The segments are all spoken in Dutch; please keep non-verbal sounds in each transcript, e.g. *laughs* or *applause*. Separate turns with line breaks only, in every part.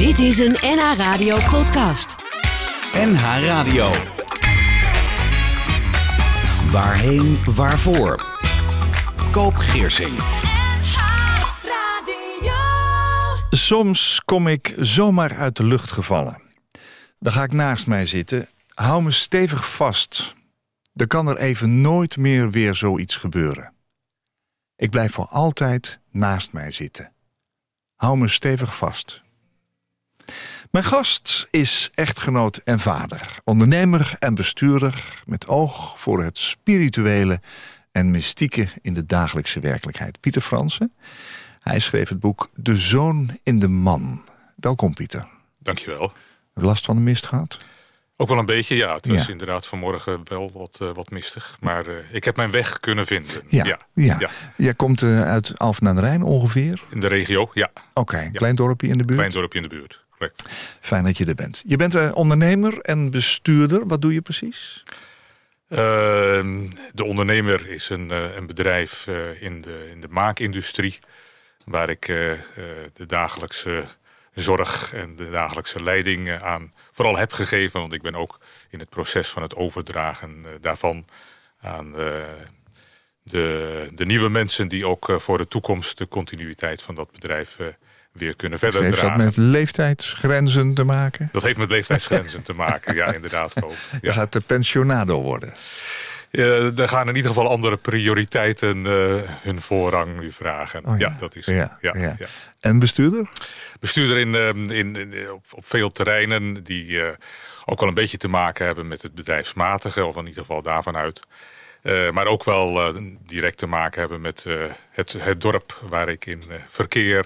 Dit is een NH Radio podcast.
NH Radio. Waarheen, waarvoor? Koop Geersing.
Soms kom ik zomaar uit de lucht gevallen. Dan ga ik naast mij zitten, hou me stevig vast. Dan kan er even nooit meer weer zoiets gebeuren. Ik blijf voor altijd naast mij zitten. Hou me stevig vast. Mijn gast is echtgenoot en vader, ondernemer en bestuurder met oog voor het spirituele en mystieke in de dagelijkse werkelijkheid. Pieter Fransen. Hij schreef het boek De Zoon in de Man. Welkom Pieter.
Dankjewel.
Heb je last van de mist gehad?
Ook wel een beetje, ja. Het was
Ja.
inderdaad vanmorgen wel wat, eh, wat mistig. Maar eh, ik heb mijn weg kunnen vinden.
Ja.
ja.
ja.
ja.
Jij komt eh, uit Alphen aan de Rijn ongeveer?
In de regio, ja.
Oké, een klein dorpje in de buurt.
Klein dorpje in de buurt. Correct.
Fijn dat je er bent. Je bent eh, ondernemer en bestuurder. Wat doe je precies?
Ehm, de ondernemer is een, eh, een bedrijf eh, in, de, in de maakindustrie. Waar ik de dagelijkse zorg en de dagelijkse leiding aan vooral heb gegeven. Want ik ben ook in het proces van het overdragen daarvan aan de, de nieuwe mensen die ook voor de toekomst de continuïteit van dat bedrijf weer kunnen verder
Heeft dat
dragen.
met leeftijdsgrenzen te maken?
Dat heeft met leeftijdsgrenzen te maken, ja, inderdaad. Koop. *laughs* Ja.
gaat de pensionado worden.
Eh, er gaan in ieder geval andere prioriteiten eh, hun voorrang nu vragen.
Oh
ja. dat is
ja,
ja.
En bestuurder?
Bestuurder in, eh, in, in- op, op veel terreinen die eh, ook wel een beetje te maken hebben met het bedrijfsmatige, of in ieder geval daarvan uit. Eh, maar ook wel direct te maken hebben met het, het dorp waar ik in verkeer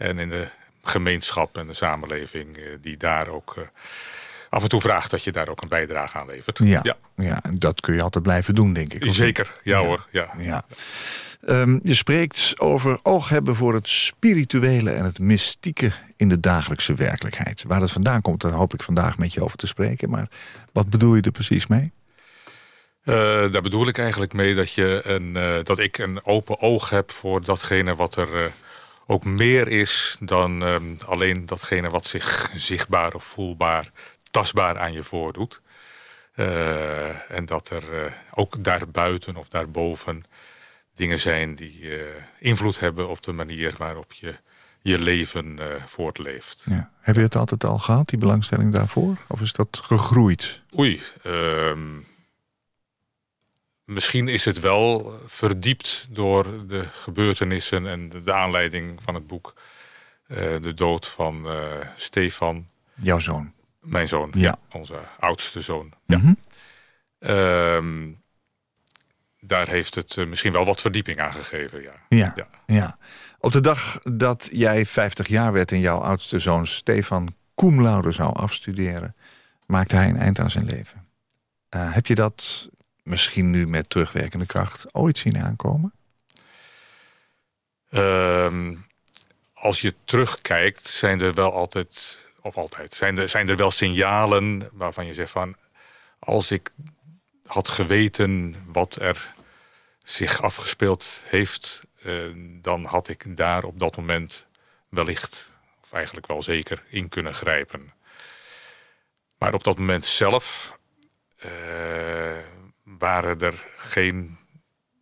en in de gemeenschap en de samenleving eh, die daar ook eh, af en toe vraagt dat je daar ook een bijdrage aan levert.
Ja.
ja.
ja. en dat kun je altijd blijven doen, denk ik.
Zeker, ja, hoor. Ja.
Ja. Ehm, je spreekt over oog hebben voor het spirituele en het mystieke in de dagelijkse werkelijkheid. Waar het vandaan komt, daar hoop ik vandaag met je over te spreken. Maar wat bedoel je er precies mee?
Eh, daar bedoel ik eigenlijk mee dat, je een, dat ik een open oog heb voor datgene wat er ook meer is dan ehm, alleen datgene wat zich zichtbaar of voelbaar, tastbaar aan je voordoet. Eh, en dat er eh, ook daarbuiten of daarboven dingen zijn die eh, invloed hebben op de manier waarop je je leven voortleeft.
Ja. Heb je het altijd al gehad, die belangstelling daarvoor? Of is dat gegroeid?
Oei, ehm, misschien is het wel verdiept door de gebeurtenissen en de, aanleiding van het boek. Eh, de dood van eh, Stefan,
Jouw zoon.
mijn zoon,
Ja.
onze oudste zoon. Ja.
Mhm.
Ehm, daar heeft het eh, misschien wel wat verdieping aan gegeven, ja.
Ja,
Ja.
ja. Op de dag dat jij 50 jaar werd en jouw oudste zoon Stefan cum laude zou afstuderen, maakte hij een eind aan zijn leven. Heb je dat misschien nu met terugwerkende kracht ooit zien aankomen?
Ehm, als je terugkijkt, zijn er wel altijd, of altijd, zijn er, zijn er wel signalen waarvan je zegt van, als ik had geweten wat er zich afgespeeld heeft, eh, dan had ik daar op dat moment wellicht, of eigenlijk wel zeker, in kunnen grijpen. Maar op dat moment zelf eh, waren er geen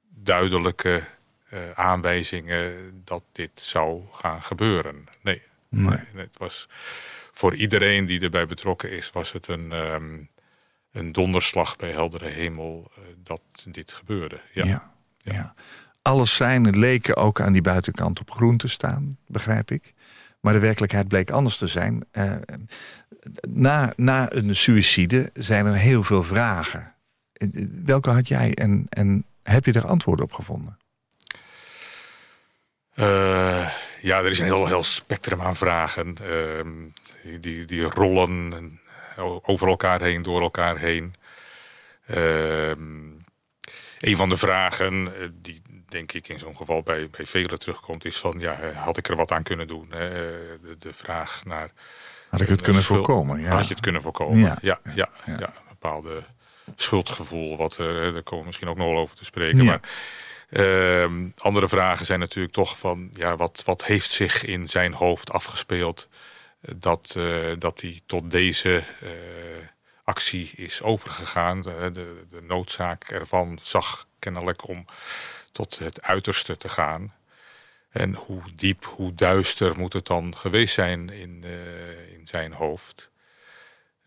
duidelijke eh, aanwijzingen dat dit zou gaan gebeuren. Nee.
Nee.
Het was voor iedereen die erbij betrokken is, was het een, ehm, een donderslag bij heldere hemel eh, dat dit gebeurde. Ja.
Ja. ja. Alle seinen leken ook aan die buitenkant op groen te staan, begrijp ik. Maar de werkelijkheid bleek anders te zijn. Eh, na, na een suïcide zijn er heel veel vragen. Eh, Welke had jij en, en heb je er antwoorden op gevonden?
Eh, ja, er is een heel, heel spectrum aan vragen. Ehm, die, die, rollen over elkaar heen, door elkaar heen. Ehm, een van de vragen eh, die denk ik in zo'n geval bij, bij velen terugkomt... is van, ja, eh, had ik er wat aan kunnen doen? Eh, De, de vraag naar...
Had ik het kunnen voorkomen? Ja.
Had je het kunnen voorkomen?
Ja.
Ja, ja, ja,
ja.
een bepaalde schuldgevoel. Wat, eh, daar komen we misschien ook nog wel over te spreken.
Ja.
Maar Ehm, andere vragen zijn natuurlijk toch van... Ja, wat, wat heeft zich in zijn hoofd afgespeeld... dat, uh, dat hij tot deze actie is overgegaan. De, de, de, noodzaak ervan zag kennelijk om tot het uiterste te gaan. En hoe diep, hoe duister moet het dan geweest zijn in, in zijn hoofd.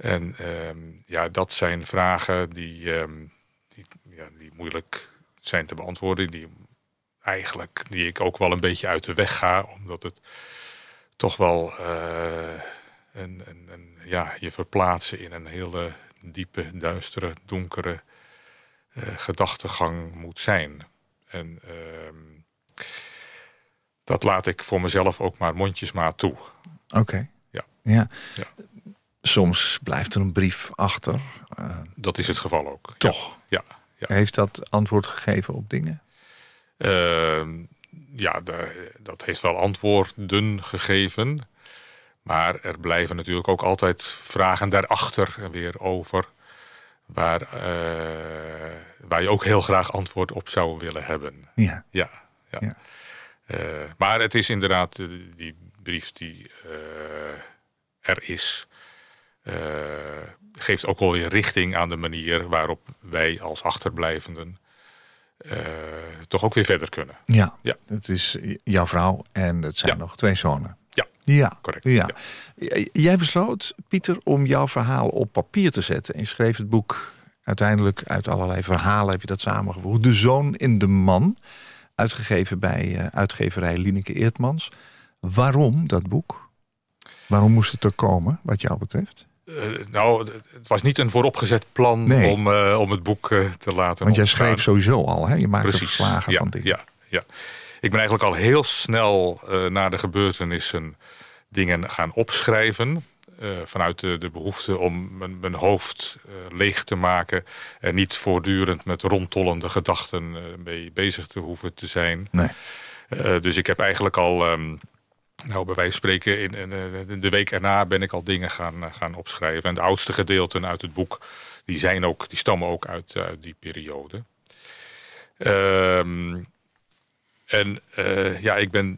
En ehm, ja, dat zijn vragen die, ehm, die, ja, die moeilijk zijn te beantwoorden. Die eigenlijk die ik ook wel een beetje uit de weg ga. Omdat het toch wel uh, een, een, een, ja, je verplaatsen in een hele diepe, duistere, donkere uh, gedachtegang moet zijn. En uh, dat laat ik voor mezelf ook maar mondjesmaat toe.
Oké.
Ja.
ja. ja. Soms blijft er een brief achter.
Uh, dat is het geval ook.
Toch?
Ja. ja.
Heeft dat antwoord gegeven op dingen?
Uh, ja, de, dat heeft wel antwoorden gegeven. Maar er blijven natuurlijk ook altijd vragen daarachter weer over. Waar, uh, waar je ook heel graag antwoord op zou willen hebben.
Ja.
Ja. ja. ja. Uh, maar het is inderdaad die brief die er is. Geeft ook wel weer richting aan de manier waarop wij als achterblijvenden uh, toch ook weer verder kunnen.
Ja,
ja.
het is jouw vrouw en het zijn
Ja.
nog twee zonen.
Ja,
Ja,
correct.
Ja. Jij besloot, Pieter, om jouw verhaal op papier te zetten. En schreef het boek uiteindelijk uit allerlei verhalen, heb je dat samengevoegd. De Zoon in de Man, uitgegeven bij uh, uitgeverij Lineke Eertmans. Waarom dat boek? Waarom moest het er komen, wat jou betreft?
Uh, nou, het was niet een vooropgezet plan
Nee.
om, uh, om het boek uh, te laten
Want jij
ontstaan.
schreef sowieso al, hè? Je maakte
Precies.
verslagen
ja,
van dingen.
Ja, ja. Ik ben eigenlijk al heel snel na de gebeurtenissen dingen gaan opschrijven. Uh, vanuit de, de, behoefte om mijn, mijn hoofd uh, leeg te maken. En niet voortdurend met rondtollende gedachten mee bezig te hoeven te zijn.
Nee.
dus ik heb eigenlijk al... Um, nou, bij wijze van spreken, in, de week erna ben ik al dingen gaan, gaan opschrijven. En de oudste gedeelten uit het boek, die, zijn ook, die stammen ook uit, uit die periode. Um, en uh, ja, ik ben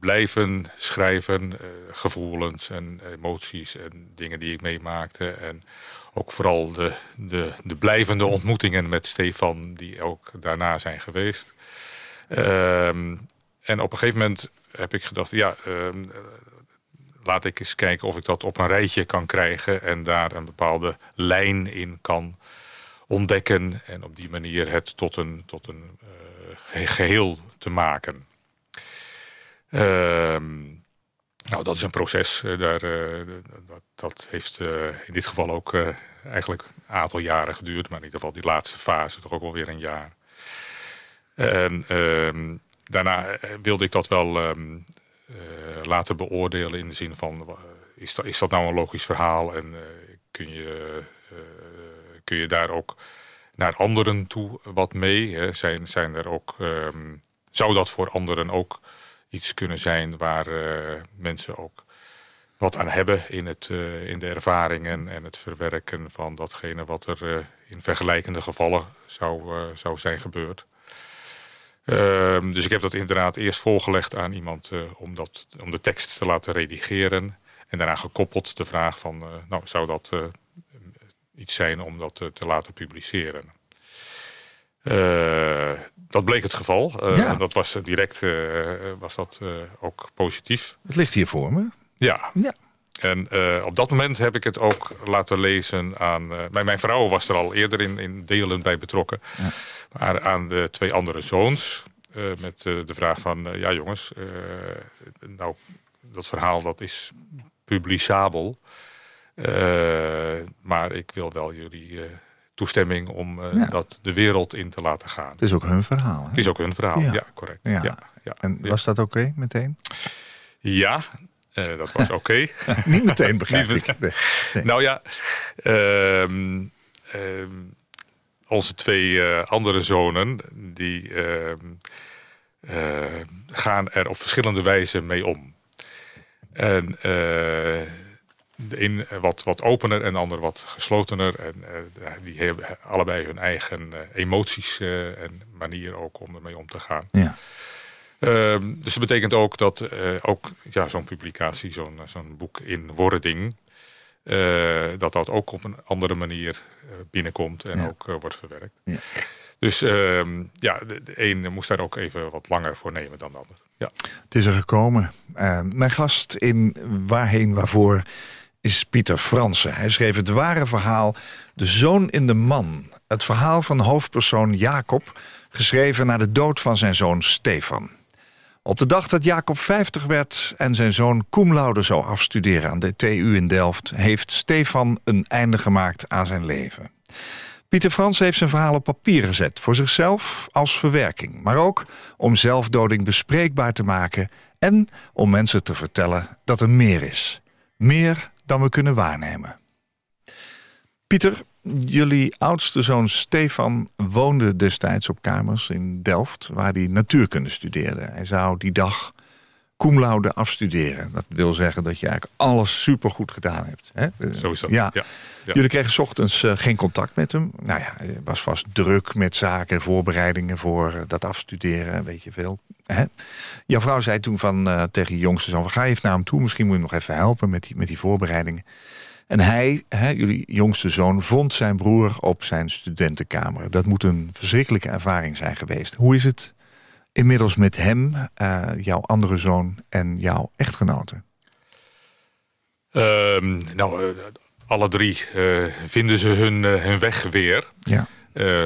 blijven schrijven, gevoelens en emoties en dingen die ik meemaakte. En ook vooral de, de, de blijvende ontmoetingen met Stefan, die ook daarna zijn geweest. Um, en op een gegeven moment heb ik gedacht, ja, uh, laat ik eens kijken of ik dat op een rijtje kan krijgen en daar een bepaalde lijn in kan ontdekken en op die manier het tot een, tot een uh, geheel te maken. Uh, nou, dat is een proces. Daar, uh, dat, dat, heeft in dit geval ook eigenlijk een aantal jaren geduurd, maar in ieder geval die laatste fase toch ook alweer een jaar. En ehm, daarna wilde ik dat wel um, laten beoordelen in de zin van... Uh, is, dat, is dat nou een logisch verhaal en kun, je, kun je daar ook naar anderen toe wat mee? Hè? Zijn, zijn er ook, um, zou dat voor anderen ook iets kunnen zijn waar mensen ook wat aan hebben in, het, in de ervaringen en het verwerken van datgene wat er in vergelijkende gevallen zou, zou zijn gebeurd? Uh, dus ik heb dat inderdaad eerst voorgelegd aan iemand uh, om, dat, om de tekst te laten redigeren. En daarna gekoppeld de vraag van, uh, nou, zou dat uh, iets zijn om dat te laten publiceren? dat bleek het geval.
Ja.
Dat was direct was dat, ook positief.
Het ligt hier voor me.
Ja.
ja.
En uh, op dat moment heb ik het ook laten lezen aan... Uh, mijn, mijn vrouw was er al eerder in, in delen bij betrokken.
Ja.
Maar aan de twee andere zoons. Uh, met de vraag van, ja jongens, nou, dat verhaal dat is publicabel. maar ik wil wel jullie toestemming om
Ja.
dat de wereld in te laten gaan.
Het is ook hun verhaal. Hè?
Het is ook hun verhaal,
Ja.
ja, correct.
Ja. En was dat oké meteen?
Ja, eh, dat was oké. *laughs*
Niet meteen, begrijp
Niet
ik. Nee. Nee.
Nou ja, ehm, ehm, onze twee eh, andere zonen... die ehm, eh, gaan er op verschillende wijzen mee om. En de een wat, wat opener en de ander wat geslotener. En die hebben allebei hun eigen emoties en manier ook om ermee om te gaan.
Ja.
Ehm, dus dat betekent ook dat eh, ook ja, zo'n publicatie, zo'n zo'n boek in wording, eh, dat dat ook op een andere manier eh, binnenkomt en ook wordt verwerkt. Ja. Dus ehm, ja, de, de, een moest daar ook even wat langer voor nemen dan de ander. Ja.
Het is er gekomen. mijn gast in Waarheen Waarvoor is Pieter Fransen. Hij schreef het ware verhaal De Zoon in de Man. Het verhaal van hoofdpersoon Jacob, geschreven na de dood van zijn zoon Stefan. Op de dag dat Jacob 50 werd en zijn zoon cum zou afstuderen aan de TU in Delft, heeft Stefan een einde gemaakt aan zijn leven. Pieter Frans heeft zijn verhaal op papier gezet, voor zichzelf als verwerking, maar ook om zelfdoding bespreekbaar te maken en om mensen te vertellen dat er meer is. Meer dan we kunnen waarnemen. Pieter, jullie oudste zoon Stefan woonde destijds op kamers in Delft... waar hij natuurkunde studeerde. Hij zou die dag cum laude afstuderen. Dat wil zeggen dat je eigenlijk alles supergoed gedaan hebt. Hè?
Is dat,
ja. ja. Jullie kregen s ochtends uh, geen contact met hem. Nou ja, hij was vast druk met zaken, voorbereidingen voor uh, dat afstuderen, weet je veel. Hè? Jouw vrouw zei toen van, uh, tegen je jongste zoon, ga even naar hem toe, misschien moet je nog even helpen met die, met die voorbereidingen. En hij, hè, jullie jongste zoon, vond zijn broer op zijn studentenkamer. Dat moet een verschrikkelijke ervaring zijn geweest. Hoe is het inmiddels met hem, uh, jouw andere zoon en jouw echtgenote?
Uh, nou, uh, alle drie uh, vinden ze hun, hun weg weer. Ja.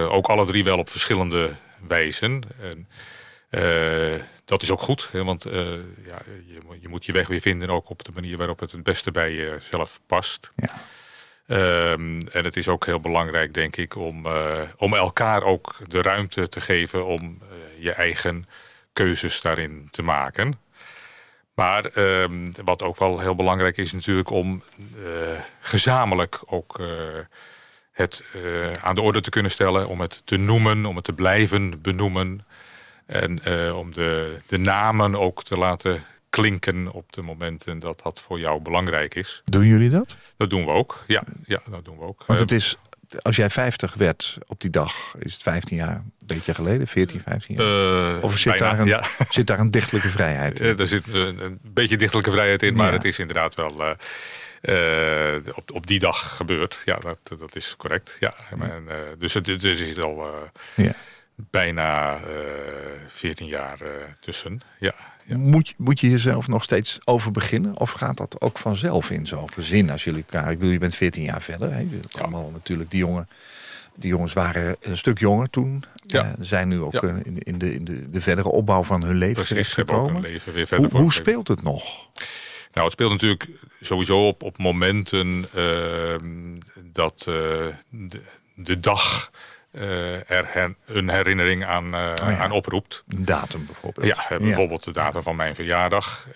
ook alle drie wel op verschillende wijzen. En, dat is ook goed, hè, want ja, je, je, moet je weg weer vinden... ook op de manier waarop het het beste bij jezelf past. Ja. Um, en het is ook heel belangrijk, denk ik, om, om elkaar ook de ruimte te geven... om je eigen keuzes daarin te maken. Maar uh, wat ook wel heel belangrijk is natuurlijk om uh, gezamenlijk ook het aan de orde te kunnen stellen. Om het te noemen, om het te blijven benoemen. En om de, de namen ook te laten klinken op de momenten dat dat voor jou belangrijk is.
Doen jullie dat?
Dat doen we ook, ja. ja dat doen we ook.
Want het is als jij 50 werd op die dag, is het 15 jaar, een beetje geleden, 14, 15 jaar? Uh, of zit, daar een, *laughs* zit daar een dichtelijke vrijheid in?
Uh, er zit een, een, beetje dichtelijke vrijheid in, maar het is inderdaad wel uh, op, op die dag gebeurd. Ja, dat, dat is correct. Ja. En, dus het dus is al ja. Bijna 14 jaar tussen. Ja.
Moet, moet je jezelf nog steeds over beginnen? Of gaat dat ook vanzelf in zo'n gezin als jullie elkaar... Ik bedoel, je bent 14 jaar verder. Hè? Ja. Allemaal natuurlijk, die, jongen, die jongens waren een stuk jonger toen. Ja. Uh, zijn nu ook ja. in, in, de, in de, de verdere opbouw van hun leven
Precies, gekomen. leven weer verder
hoe, hoe speelt het nog?
Nou, het speelt natuurlijk sowieso op, op momenten uh, dat uh, de, de dag uh, er een herinnering aan, uh, oh ja. aan oproept.
Een datum bijvoorbeeld.
Ja, bijvoorbeeld de datum van mijn verjaardag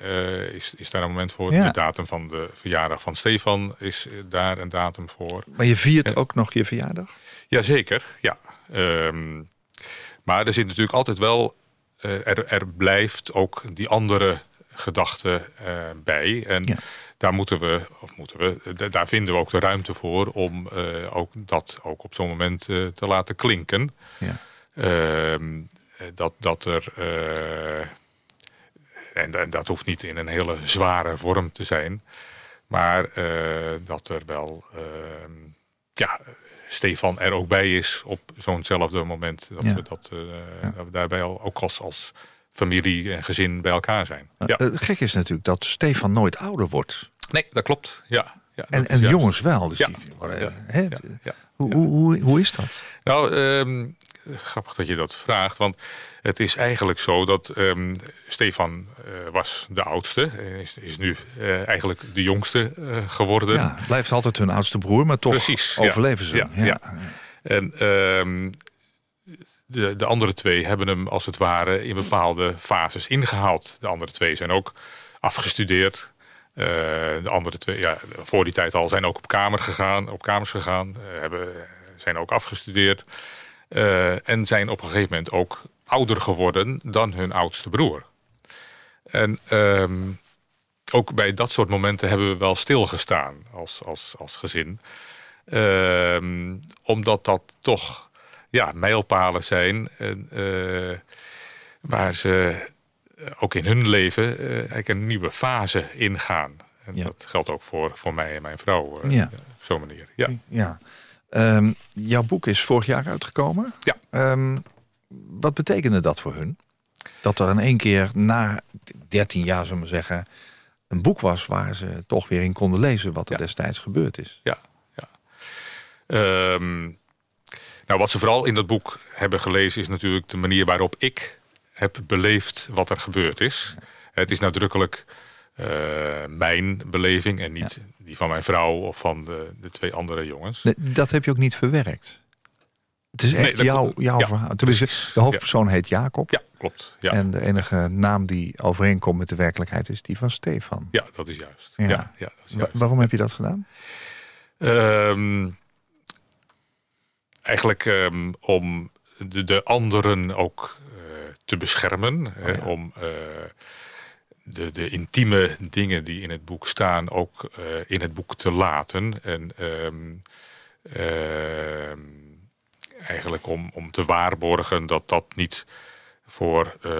is, is daar een moment voor. Ja. De datum van de verjaardag van Stefan is daar een datum voor.
Maar je viert ook nog je verjaardag?
Jazeker, ja. Um, maar er zit natuurlijk altijd wel... er, er blijft ook die andere gedachte bij. En ja daar moeten we, of moeten we, daar vinden we ook de ruimte voor om uh, ook dat ook op zo'n moment uh, te laten klinken. Ja. Uh, dat, dat er, uh, en, en, dat hoeft niet in een hele zware vorm te zijn, maar dat er wel, ehm, ja, Stefan er ook bij is op zo'nzelfde moment. Dat, ja. we dat, ja. dat we daarbij ook als, als familie en gezin bij elkaar zijn.
Ja. Het gek is natuurlijk dat Stefan nooit ouder wordt.
Nee, dat klopt. Ja. ja
en en de jongens wel. Dus
ja.
Die. Hè? Hoe, hoe, hoe, hoe is dat?
Nou, um, grappig dat je dat vraagt. Want het is eigenlijk zo dat um, Stefan uh, was de oudste. Is, is nu uh, eigenlijk de jongste uh, geworden.
Ja, blijft altijd hun oudste broer, maar toch Precies, overleven ze.
Ja, ja. En um, de, de andere twee hebben hem als het ware in bepaalde fases ingehaald. De andere twee zijn ook afgestudeerd. Uh, de andere twee, ja, voor die tijd al, zijn ook op, kamer gegaan, op kamers gegaan. Uh, hebben, zijn ook afgestudeerd. Uh, en zijn op een gegeven moment ook ouder geworden dan hun oudste broer. En um, ook bij dat soort momenten hebben we wel stilgestaan als, als, als gezin. Um, omdat dat toch ja, mijlpalen zijn. Waar ze ook in hun leven eh, eigenlijk een nieuwe fase ingaan. En
Ja.
dat geldt ook voor, voor mij en mijn vrouw. eh,
Ja.
Op zo'n manier. Ja.
Ja. Ehm, jouw boek is vorig jaar uitgekomen.
Ja.
Ehm, wat betekende dat voor hun? Dat er in één keer na 13 jaar, zullen we zeggen, een boek was waar ze toch weer in konden lezen wat er
Ja.
destijds gebeurd is.
ja, ja. Ehm, nou, wat ze vooral in dat boek hebben gelezen is natuurlijk de manier waarop ik heb beleefd wat er gebeurd is. Het is nadrukkelijk eh, mijn beleving en niet die van mijn vrouw of van de, de twee andere jongens.
Nee, dat heb je ook niet verwerkt. Het is echt jouw, jouw
Ja,
verhaal. Tenminste, de hoofdpersoon heet Jacob.
Ja, klopt. Ja,
En de enige naam die overeenkomt met de werkelijkheid is die van Stefan.
ja dat is juist.
Ja.
Dat is
Wa-
juist.
waarom heb je dat gedaan?
Ehm, eigenlijk ehm, om de, de anderen ook eh, te beschermen.
Oh ja.
om eh, de, de intieme dingen die in het boek staan ook eh, in het boek te laten. En ehm, ehm, eigenlijk om, om te waarborgen dat dat niet voor eh,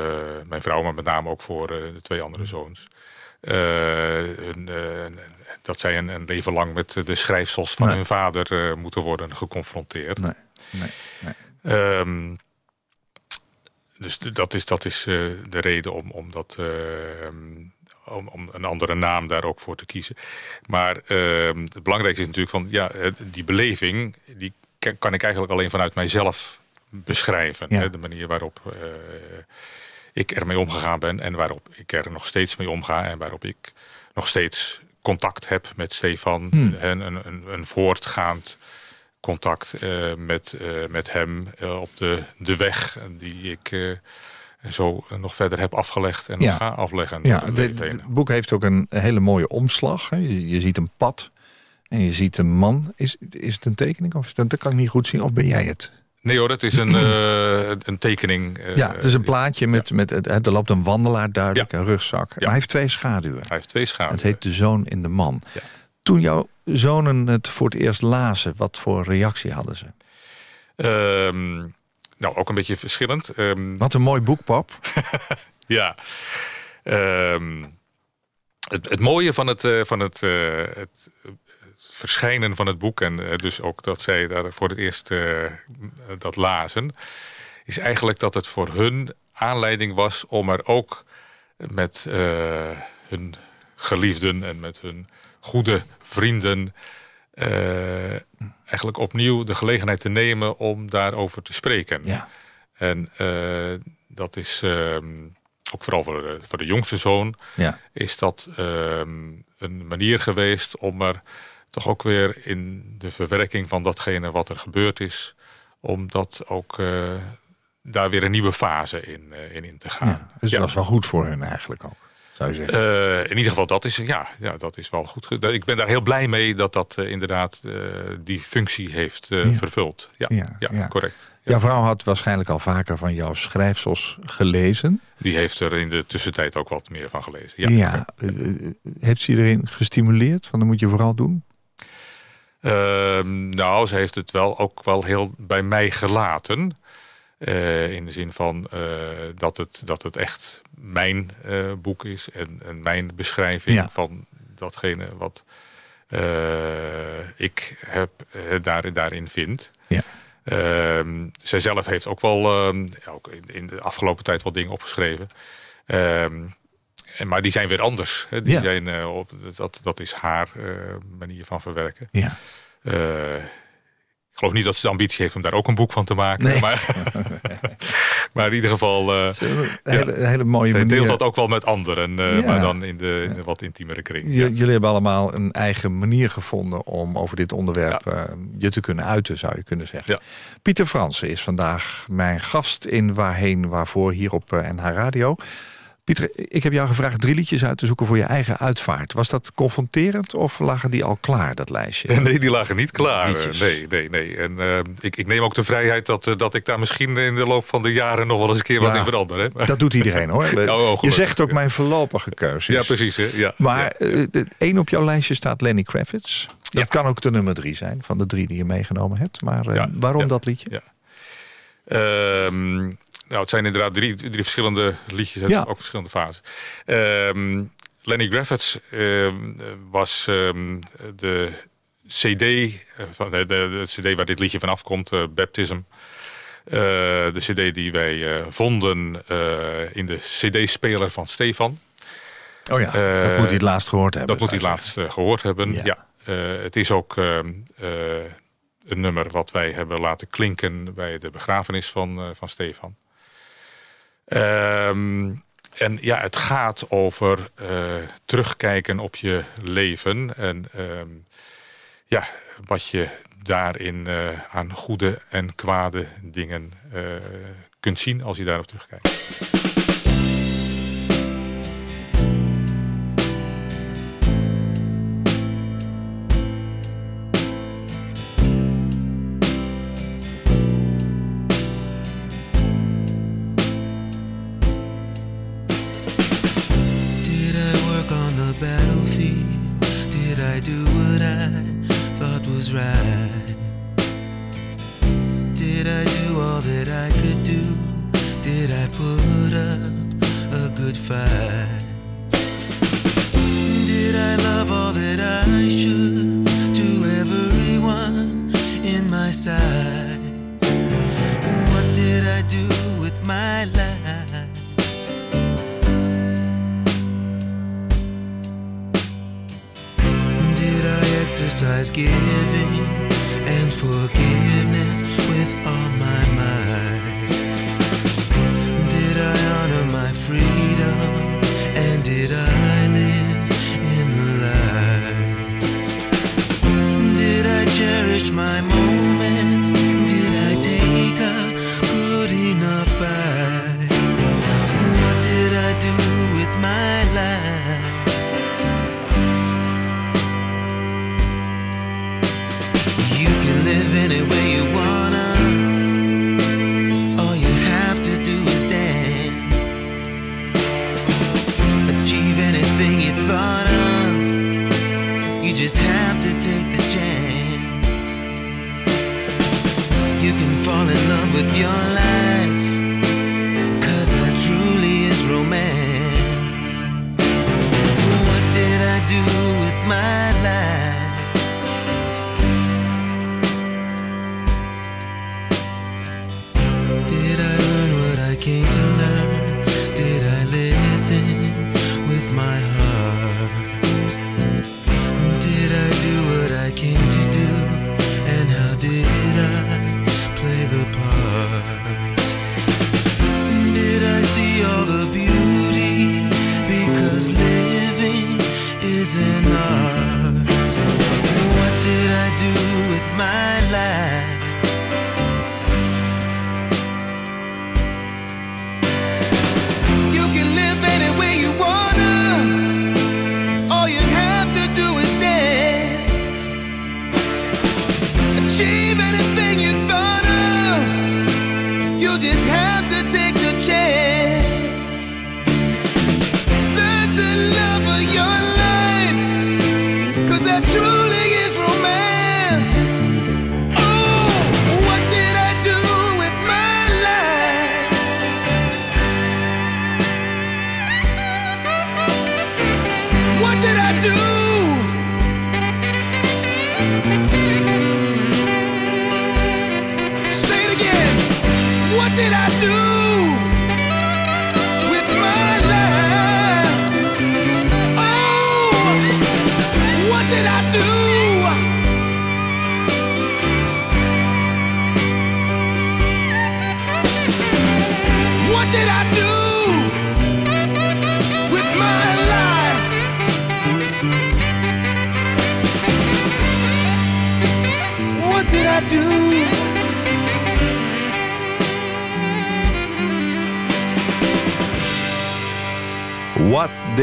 mijn vrouw, maar met name ook voor de twee andere zoons. eh, een, dat zij een, een leven lang met de schrijfsels van
Nee.
hun vader moeten worden geconfronteerd.
Nee, nee, nee.
Ehm, dus dat is, dat is eh, de reden om, om, dat, eh, om, om een andere naam daar ook voor te kiezen. Maar ehm, het belangrijkste is natuurlijk van ja, eh, die beleving, die ka- kan ik eigenlijk alleen vanuit mijzelf beschrijven.
Ja.
Hè, de manier waarop eh, ik ermee omgegaan ben en waarop ik er nog steeds mee omga en waarop ik nog steeds contact heb met Stefan.
Hmm.
En een, een, een voortgaand contact eh, met, eh, met hem eh, op de, de weg die ik zo nog verder heb afgelegd en
Ja.
ga afleggen.
Ja,
het
boek heeft ook een hele mooie omslag. Hè. Je, je ziet een pad en je ziet een man. Is, is het een tekening of is dat, dat kan ik niet goed zien? Of ben jij het?
Nee hoor, het is een, *clears throat* een tekening.
ja, het is een plaatje met, met het, er loopt een wandelaar duidelijk,
Ja.
een rugzak. Maar hij heeft twee schaduwen.
Hij heeft twee schaduwen.
Het heet De Zoon in de Man.
Ja.
Toen jouw zonen het voor het eerst lazen, wat voor reactie hadden ze?
Ehm, nou, ook een beetje verschillend. Ehm,
Wat een mooi boek, pap. *laughs*
Ja. Ehm, het, het mooie van het, eh, van het, eh, het, het verschijnen van het boek... en eh, dus ook dat zij daar voor het eerst eh, dat lazen... is eigenlijk dat het voor hun aanleiding was om er ook met hun geliefden... en met hun goede vrienden... eh, eigenlijk opnieuw de gelegenheid te nemen om daarover te spreken.
Ja.
En eh, dat is ehm, ook vooral voor de, voor de jongste zoon,
Ja.
is dat ehm, een manier geweest om er toch ook weer in de verwerking van datgene wat er gebeurd is, om dat ook eh, daar weer een nieuwe fase in, in, in te gaan.
ja. Dus
Ja.
dat was wel goed voor hun eigenlijk ook, zou je zeggen.
Eh, in ieder geval, dat is, ja, ja, dat is wel goed. Ik ben daar heel blij mee dat dat eh, inderdaad eh, die functie heeft
Ja.
vervuld. Ja,
Ja,
correct. Ja.
Jouw vrouw had waarschijnlijk al vaker van jouw schrijfsels gelezen.
Die heeft er in de tussentijd ook wat meer van gelezen. Ja,
Ja. heeft ze iedereen gestimuleerd? Van dat moet je vooral doen.
Ehm, nou, ze heeft het wel ook wel heel bij mij gelaten. Eh, in de zin van eh, dat, het, dat het echt mijn eh, boek is en, en mijn beschrijving
Ja.
van datgene wat ik heb, daar, daarin vind.
Ja.
Ehm, zij zelf heeft ook wel ehm, ook in, in de afgelopen tijd wat dingen opgeschreven. Ehm, en, maar die zijn weer anders. Hè. Die
Ja.
zijn, op, dat, dat is haar manier van verwerken.
Ja.
Ik geloof niet dat ze de ambitie heeft om daar ook een boek van te maken.
Nee.
Maar, *laughs* maar in ieder geval, eh
Een hele, mooie manier.
deelt dat ook wel met anderen. eh,
Ja.
Maar dan in de, in de wat intiemere kring.
J-
Ja.
Jullie hebben allemaal een eigen manier gevonden om over dit onderwerp eh, je te kunnen uiten, zou je kunnen zeggen. Pieter Fransen is vandaag mijn gast in Waarheen Waarvoor hier op NH Radio. Pieter, ik heb jou gevraagd drie liedjes uit te zoeken voor je eigen uitvaart. Was dat confronterend of lagen die al klaar, dat lijstje? *laughs*
Nee, die lagen niet klaar. Nee, nee, nee. En eh, ik, ik neem ook de vrijheid dat, eh, dat ik daar misschien in de loop van de jaren nog wel eens een keer wat in verander. Hè?
Dat doet iedereen hoor. *laughs*
oh, gelukkig,
je zegt ook mijn voorlopige keuze.
ja, precies. Hè? Ja,
Maar
ja.
eh, één op jouw lijstje staat Lenny Kravitz. Dat kan ook de nummer drie zijn van de drie die je meegenomen hebt. Maar waarom dat liedje?
ja. Ehm, nou, het zijn inderdaad drie, drie verschillende liedjes,
Ja.
ook verschillende fases. Ehm, Lenny Kravitz ehm, was ehm, de CD, eh, van de, de, CD waar dit liedje van afkomt, eh, Baptism. Eh, de CD die wij vonden in de CD-speler van Stefan.
Oh ja, dat moet hij het laatst gehoord hebben.
Dat moet hij
ik
laatst eh, gehoord hebben.
Ja.
Ja. Het is ook een nummer wat wij hebben laten klinken bij de begrafenis van, van Stefan. Ehm, en ja, het gaat over eh, terugkijken op je leven. En ehm, ja, wat je daarin eh, aan goede en kwade dingen eh, kunt zien als je daarop terugkijkt.
Live any way you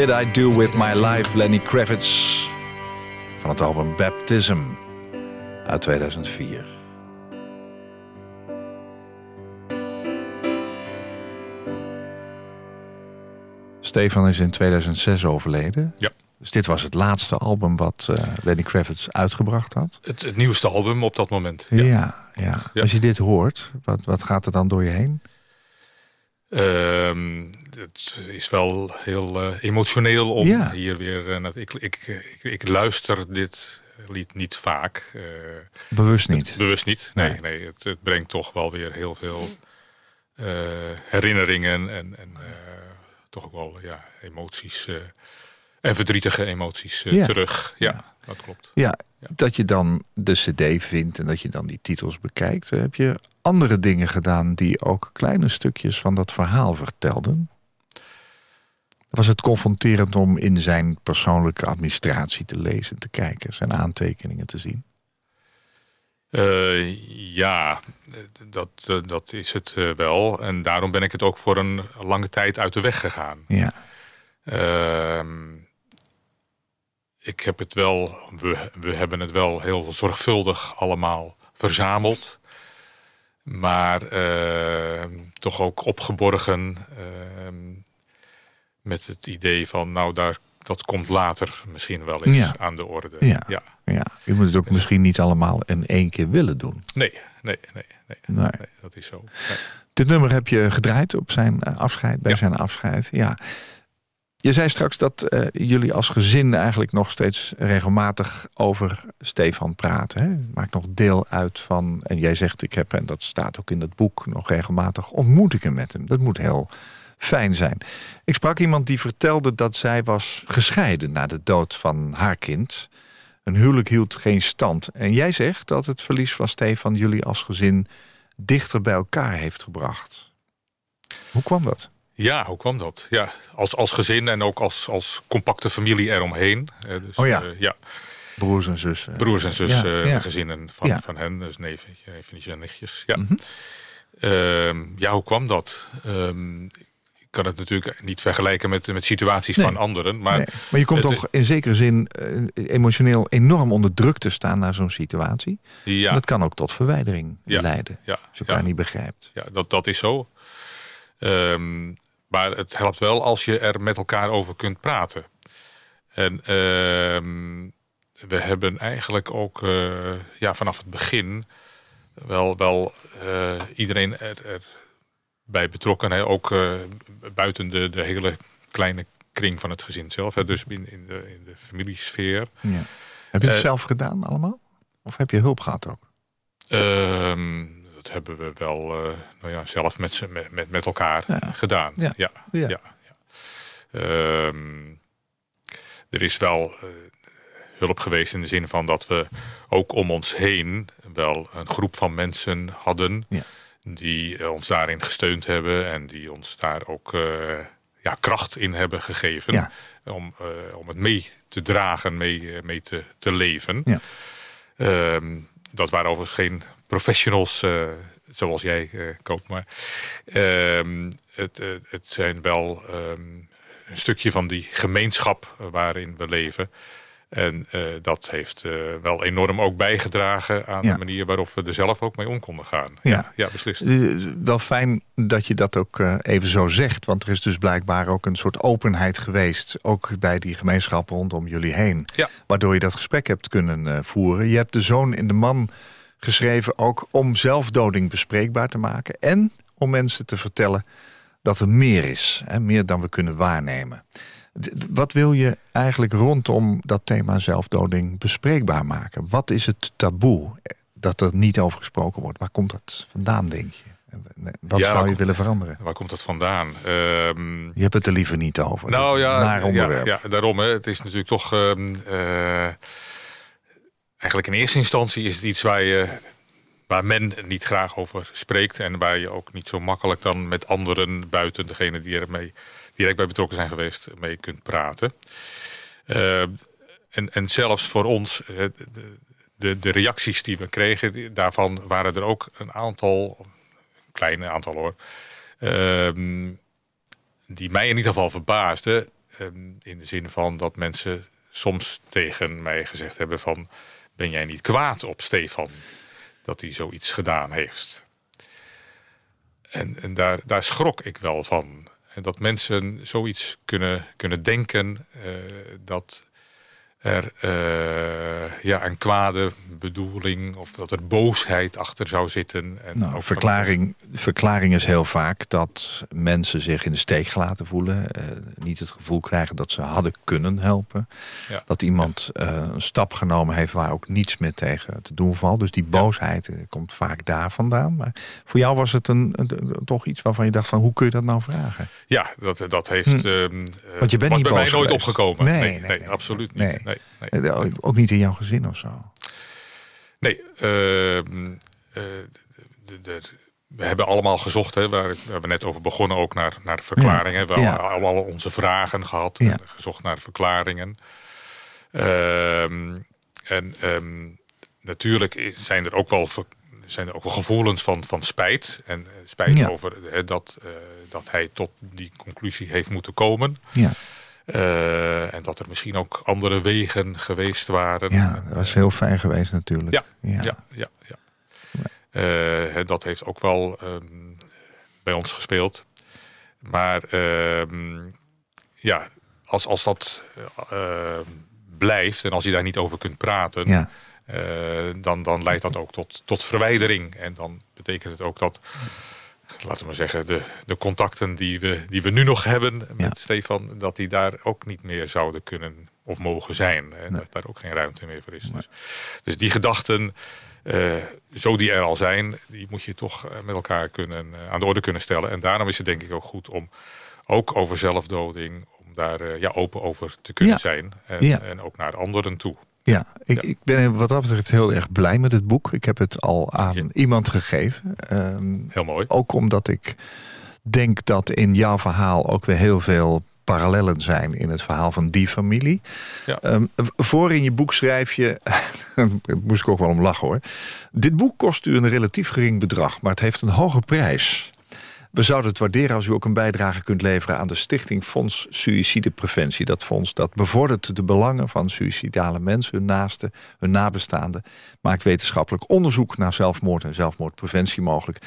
Did I Do With My Life,
Lenny Kravitz. Van het album Baptism uit 2004. Stefan is in 2006 overleden.
Ja.
Dus dit was het laatste album wat eh, Lenny Kravitz uitgebracht had.
Het, het nieuwste album op dat moment.
Ja,
Ja.
ja.
Ja.
Als je dit hoort, wat, wat gaat er dan door je heen?
Ehm, het is wel heel eh, emotioneel om
Ja.
hier weer... eh, ik, ik, ik, ik luister dit lied niet vaak. eh,
Bewust niet.
bewust niet. Nee,
Nee.
nee. het, het brengt toch wel weer heel veel herinneringen en, en toch ook wel ja, emoties en verdrietige emoties
Ja.
terug. Ja,
Ja.
dat klopt.
Ja,
Ja.
dat je dan de cd vindt en dat je dan die titels bekijkt. Heb je andere dingen gedaan die ook kleine stukjes van dat verhaal vertelden? Was het confronterend om in zijn persoonlijke administratie te lezen, te kijken, zijn aantekeningen te zien?
Eh, ja, dat, eh, dat is het eh, wel. En daarom ben ik het ook voor een lange tijd uit de weg gegaan.
Ja,
Ehm, ik heb het wel, we, we hebben het wel heel zorgvuldig allemaal verzameld. Maar ehm, toch ook opgeborgen ehm, met het idee van, nou, daar, dat komt later misschien wel eens
Ja.
aan de orde.
Ja.
ja.
ja. Je moet het ook misschien niet allemaal in één keer willen doen.
Nee, nee, nee, nee,
Nee.
nee, dat is zo. Nee.
Dit nummer heb je gedraaid op zijn eh, afscheid, bij
Ja.
zijn afscheid. Ja. Je zei straks dat eh, jullie als gezin eigenlijk nog steeds regelmatig over Stefan praten. Hè? Maakt nog deel uit van, en jij zegt ik heb, en dat staat ook in het boek, nog regelmatig ontmoetingen met hem. Dat moet heel fijn zijn. Ik sprak iemand die vertelde dat zij was gescheiden na de dood van haar kind. Een huwelijk hield geen stand. En jij zegt dat het verlies van Stefan jullie als gezin dichter bij elkaar heeft gebracht. Hoe kwam dat?
Ja, hoe kwam dat? Ja, als, als gezin en ook als, als compacte familie eromheen. Eh, dus,
Oh ja.
eh, ja.
Broers en zussen.
Broers en zussen,
Ja, ja.
gezinnen van,
Ja.
van hen, dus neven, neefjes en nichtjes. Ja.
Mhm.
Ehm, ja, hoe kwam dat? Ehm, ik kan het natuurlijk niet vergelijken met, met situaties
Nee.
van anderen. Maar
Nee, maar je komt
het-
toch in zekere zin eh, emotioneel enorm onder druk te staan naar zo'n situatie.
ja,
En dat kan ook tot verwijdering
Ja.
leiden.
ja,
Als je elkaar niet begrijpt.
ja, dat, dat is zo. Ehm, maar het helpt wel als je er met elkaar over kunt praten. En ehm, we hebben eigenlijk ook eh, ja, vanaf het begin wel, wel eh, iedereen er, er bij betrokken. Hè? Ook eh, buiten de, de hele kleine kring van het gezin zelf. Hè? Dus in, in, de, in de familiesfeer.
Ja. Heb je het
Eh,
zelf gedaan allemaal? Of heb je hulp gehad ook?
Ehm, dat hebben we wel eh, nou ja, zelf met, met, met, elkaar
Ja.
gedaan.
Ja.
Ja.
Ja.
Ja. ja. Ehm, er is wel hulp geweest in de zin van dat we ook om ons heen wel een groep van mensen hadden
Ja.
Die eh, ons daarin gesteund hebben en die ons daar ook eh, ja, kracht in hebben gegeven
Ja.
om, eh, om het mee te dragen, mee, mee te, te leven.
Ja.
Ehm, dat waren overigens geen professionals zoals jij, eh Koop. Maar ehm, het, het zijn wel ehm, een stukje van die gemeenschap waarin we leven. En eh, dat heeft eh, wel enorm ook bijgedragen aan
Ja.
de manier waarop we er zelf ook mee om konden gaan.
Ja.
ja beslist.
Eh, Wel fijn dat je dat ook even zo zegt. Want er is dus blijkbaar ook een soort openheid geweest. Ook bij die gemeenschap rondom jullie heen.
Ja.
Waardoor je dat gesprek hebt kunnen voeren. Je hebt de zoon in de man geschreven ook om zelfdoding bespreekbaar te maken. En om mensen te vertellen dat er meer is. Hè, meer dan we kunnen waarnemen. Wat wil je eigenlijk rondom dat thema zelfdoding bespreekbaar maken? Wat is het taboe eh, dat er niet over gesproken wordt? Waar komt dat vandaan, denk je? Wat
Ja,
zou je willen veranderen?
Waar komt dat vandaan? Ehm,
Je hebt het er liever niet over.
Nou ja,
naar
ja,
onderwerp.
ja, daarom. Hè. Het is natuurlijk toch. ehm, eh, eigenlijk in eerste instantie is het iets waar, je, waar men niet graag over spreekt. En waar je ook niet zo makkelijk dan met anderen buiten degene die er mee direct bij betrokken zijn geweest, mee kunt praten. Eh, en, en zelfs voor ons, eh, de, de, de reacties die we kregen, daarvan waren er ook een aantal, een klein aantal hoor, ehm, die mij in ieder geval verbaasden. ehm, in de zin van dat mensen soms tegen mij gezegd hebben van... ben jij niet kwaad op Stefan dat hij zoiets gedaan heeft? En, en daar, daar schrok ik wel van. En dat mensen zoiets kunnen, kunnen denken... eh, dat er eh, ja, een kwade bedoeling of dat er boosheid achter zou zitten. En
Nou, verklaring, verklaring is heel vaak dat mensen zich in de steek gelaten voelen. eh, niet het gevoel krijgen dat ze hadden kunnen helpen.
Ja.
Dat iemand eh, een stap genomen heeft waar ook niets meer tegen te doen valt. Dus die boosheid komt vaak daar vandaan. Maar voor jou was het een, toch iets waarvan je dacht van hoe kun je dat nou vragen?
Ja, dat, dat heeft.
Hm.
ehm, eh,
Want je bent niet
bij mij nooit
geweest.
opgekomen.
Nee,
Nee,
nee,
nee,
nee,
absoluut niet. Nee, nee.
Eh, Ook niet in jouw gezin of zo?
Nee, ehm, eh, we hebben allemaal gezocht, hè, waar we net over begonnen, ook naar, naar verklaringen. We
Ja.
hebben allemaal onze vragen gehad,
Ja.
en gezocht naar verklaringen. Ehm, en ehm, natuurlijk zijn er ook wel, zijn er ook wel gevoelens van, van spijt. En eh, spijt over hè, dat, dat hij tot die conclusie heeft moeten komen.
Ja,
Eh, en dat er misschien ook andere wegen geweest waren.
ja dat was heel fijn geweest natuurlijk.
Ja, ja, ja. ja, Eh, dat heeft ook wel ehm, bij ons gespeeld. Maar ehm, ja, als, als dat eh, blijft en als je daar niet over kunt praten,
Ja.
eh, dan, dan leidt dat ook tot, tot verwijdering. En dan betekent het ook dat, laten we maar zeggen, de, de contacten die we, die we nu nog hebben met
Ja.
Stefan, dat die daar ook niet meer zouden kunnen of mogen zijn. En dat daar ook geen ruimte meer voor is. Dus, dus die gedachten, eh, zo die er al zijn, die moet je toch eh, met elkaar kunnen, eh, aan de orde kunnen stellen. En daarom is het denk ik ook goed om ook over zelfdoding, om daar ja, open over te kunnen
Ja.
zijn. En,
Ja.
en ook naar anderen toe.
Ja, ik,
Ja.
ik ben wat dat betreft heel erg blij met het boek. Ik heb het al aan
Ja.
iemand gegeven. Ehm,
Heel mooi.
ook omdat ik denk dat in jouw verhaal ook weer heel veel parallellen zijn in het verhaal van die familie.
Ja.
Ehm, voor in je boek schrijf je, *laughs* daar moest ik ook wel om lachen hoor. Dit boek kost u een relatief gering bedrag, maar het heeft een hoge prijs. We zouden het waarderen als u ook een bijdrage kunt leveren aan de Stichting Fonds Suïcidepreventie. Dat fonds dat bevordert de belangen van suïcidale mensen, hun naasten, hun nabestaanden. Maakt wetenschappelijk onderzoek naar zelfmoord en zelfmoordpreventie mogelijk.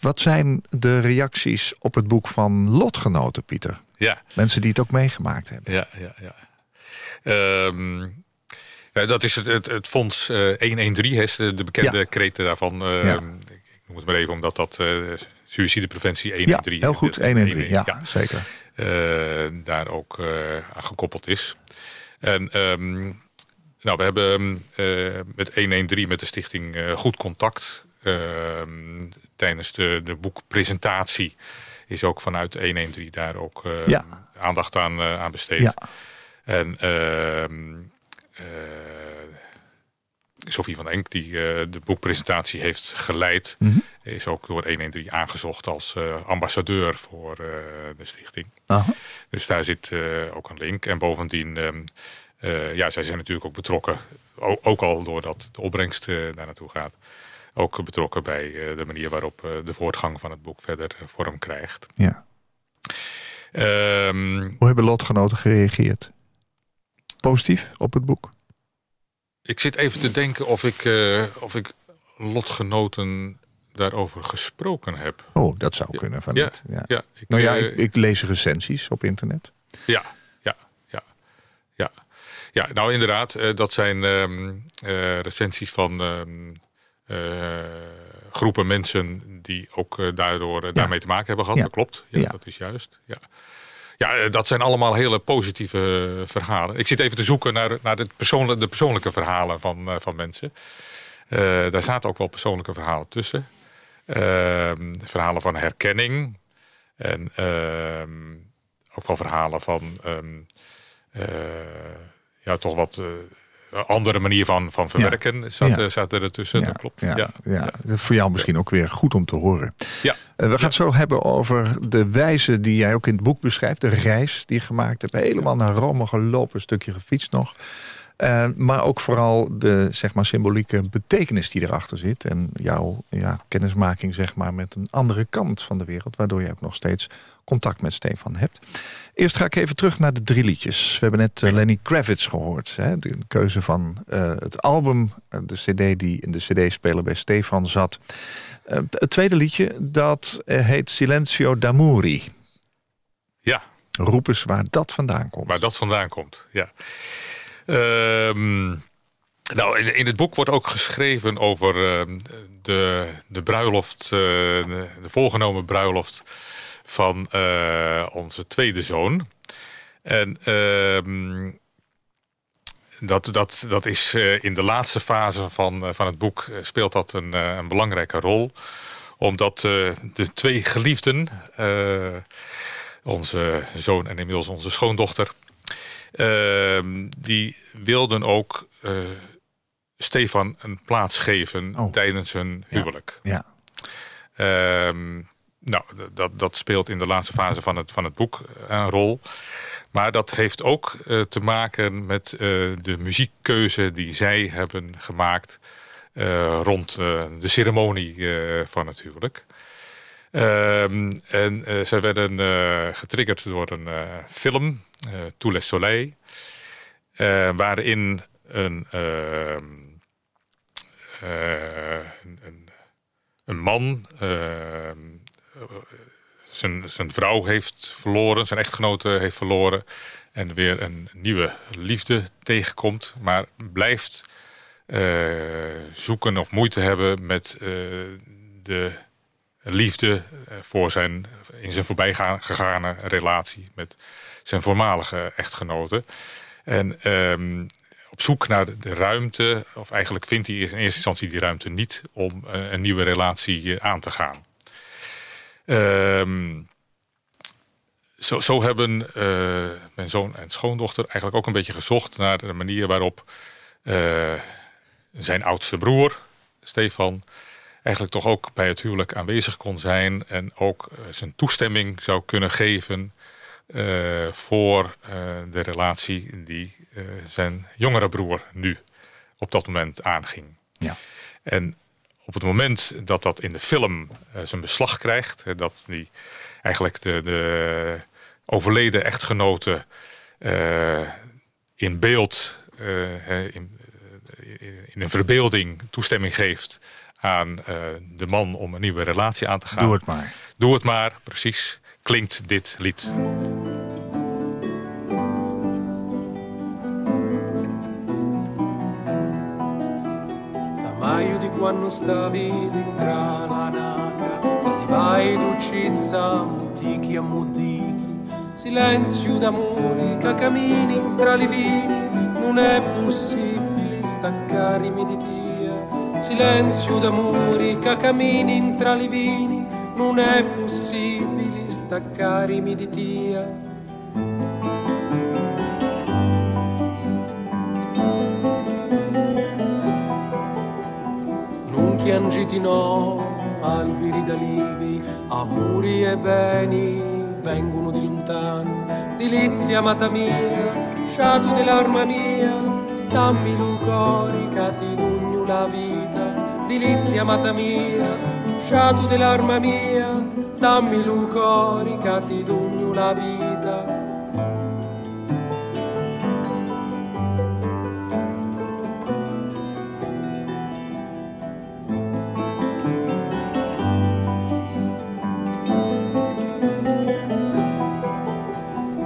Wat, zijn de reacties op het boek van lotgenoten, Pieter?
Ja,
Mensen die het ook meegemaakt hebben.
ja, ja. ja. Ehm, dat is het, het, het fonds eh, 113, hè, is de, de bekende
Ja.
kreten daarvan. Ehm,
Ja.
ik, ik noem het maar even omdat dat eh suïcidepreventie
Ja,
113
heel goed.
de-
1 en 3.
113,
Ja, zeker.
eh, daar ook eh, aan gekoppeld is. En ehm, nou, we hebben eh, met 113 met de stichting goed contact. Ehm, tijdens de, de boekpresentatie is ook vanuit 113 daar ook eh,
Ja.
aandacht aan, aan besteed.
Ja.
En ehm Sophie van Enk, die eh, de boekpresentatie heeft geleid,
Mhm.
is ook door 113 aangezocht als eh, ambassadeur voor eh, de stichting.
Aha.
Dus daar zit ook een link. En bovendien, ehm, eh, ja, zij zijn natuurlijk ook betrokken, o- ook al doordat de opbrengst daar naartoe gaat, ook betrokken bij de manier waarop de voortgang van het boek verder vorm krijgt.
Ja.
Ehm,
Hoe hebben lotgenoten gereageerd? Positief op het boek?
Ik zit even te denken of ik, eh, of ik lotgenoten daarover gesproken heb.
Oh, dat zou kunnen van
Ja,
niet. Ja.
Ja, ik,
Nou ja,
eh,
ik, ik lees recensies op internet.
Ja, ja, ja, ja. Ja, nou inderdaad, eh, dat zijn eh, recensies van ehm, eh, groepen mensen die ook daardoor daarmee te maken hebben gehad. Dat klopt, ja,
Ja.
dat is juist. Ja. Ja, eh, dat zijn allemaal hele positieve eh, verhalen. Ik zit even te zoeken naar, naar het persoonlijke, de persoonlijke verhalen van, eh, van mensen. Daar zaten ook wel persoonlijke verhalen tussen. Ehm, verhalen van herkenning. En ehm, ook wel verhalen van eh, ja, toch wat andere manier van, van verwerken zaten,
Ja.
zaten er tussen. Dat klopt.
Ja,
Ja.
ja. Voor jou misschien ook weer goed om te horen.
Ja.
Eh, we gaan het zo hebben over de wijze die jij ook in het boek beschrijft. De reis die je gemaakt hebt. Helemaal naar Rome gelopen, een stukje gefietst nog. Eh, maar ook vooral de zeg maar, symbolieke betekenis die erachter zit. En jouw ja, kennismaking zeg maar, met een andere kant van de wereld. Waardoor je ook nog steeds contact met Stefan hebt. Eerst ga ik even terug naar de drie liedjes. We hebben net eh, Lenny Kravitz gehoord. Hè? De keuze van eh, het album, de cd die in de cd-speler bij Stefan zat. Het tweede liedje, dat heet Silenzio d'Amori.
ja,
Roep eens waar dat vandaan komt.
waar dat vandaan komt. Ja. Ehm, Nou, in, in het boek wordt ook geschreven over eh, de, de bruiloft, eh, de, voorgenomen bruiloft van eh, onze tweede zoon. En ehm, dat, dat, dat is eh, in de laatste fase van, van het boek speelt dat een, een belangrijke rol. Omdat de twee geliefden, onze zoon en inmiddels onze schoondochter, ehm, die wilden ook eh, Stefan een plaats geven
Oh.
tijdens hun huwelijk.
Ja.
Ehm, nou, dat, dat speelt in de laatste fase van het, van het boek eh, een rol. Maar dat heeft ook eh, te maken met de muziekkeuze die zij hebben gemaakt rond de ceremonie van het huwelijk. Ehm, en eh, zij werden eh, getriggerd door een eh, film, Tous les Soleil, waarin een, ehm, eh, een, een, een man ehm, zijn, zijn vrouw heeft verloren, zijn echtgenote heeft verloren en weer een nieuwe liefde tegenkomt, maar blijft zoeken of moeite hebben met de liefde eh, voor zijn, in zijn voorbijgegane relatie met zijn voormalige echtgenote. En ehm, op zoek naar de, ruimte, of eigenlijk vindt hij in eerste instantie die ruimte niet om eh, een nieuwe relatie eh, aan te gaan. Ehm, zo, zo hebben mijn zoon en schoondochter eigenlijk ook een beetje gezocht naar de manier waarop zijn oudste broer, Stefan, eigenlijk toch ook bij het huwelijk aanwezig kon zijn en ook eh, zijn toestemming zou kunnen geven eh, voor eh, de relatie die zijn jongere broer nu op dat moment aanging.
Ja.
En op het moment dat dat in de film zijn beslag krijgt, dat die eigenlijk de, de overleden echtgenote in beeld, in, in een verbeelding toestemming geeft aan eh, de man om een nieuwe relatie aan te gaan.
Doe het maar.
Doe het maar, precies, klinkt dit lied.
Tamaio di quando stavi dentro la naca Di vai d'uccizza, mutichi a mutichi Silenzio d'amore che cammini tra li vini Non è possibile staccare di tia Silenzio d'amore che cammini tra li vini Non è possibile staccare di tia. Non chiangiti no, alberi d'alivi, amori e beni vengono di lontano, dilizia amata mia, sciatu dell'arma mia, dammi lucori che ti dugno la vita, dilizia amata mia, sciatu dell'arma mia, dammi lucori che ti dugno la vita.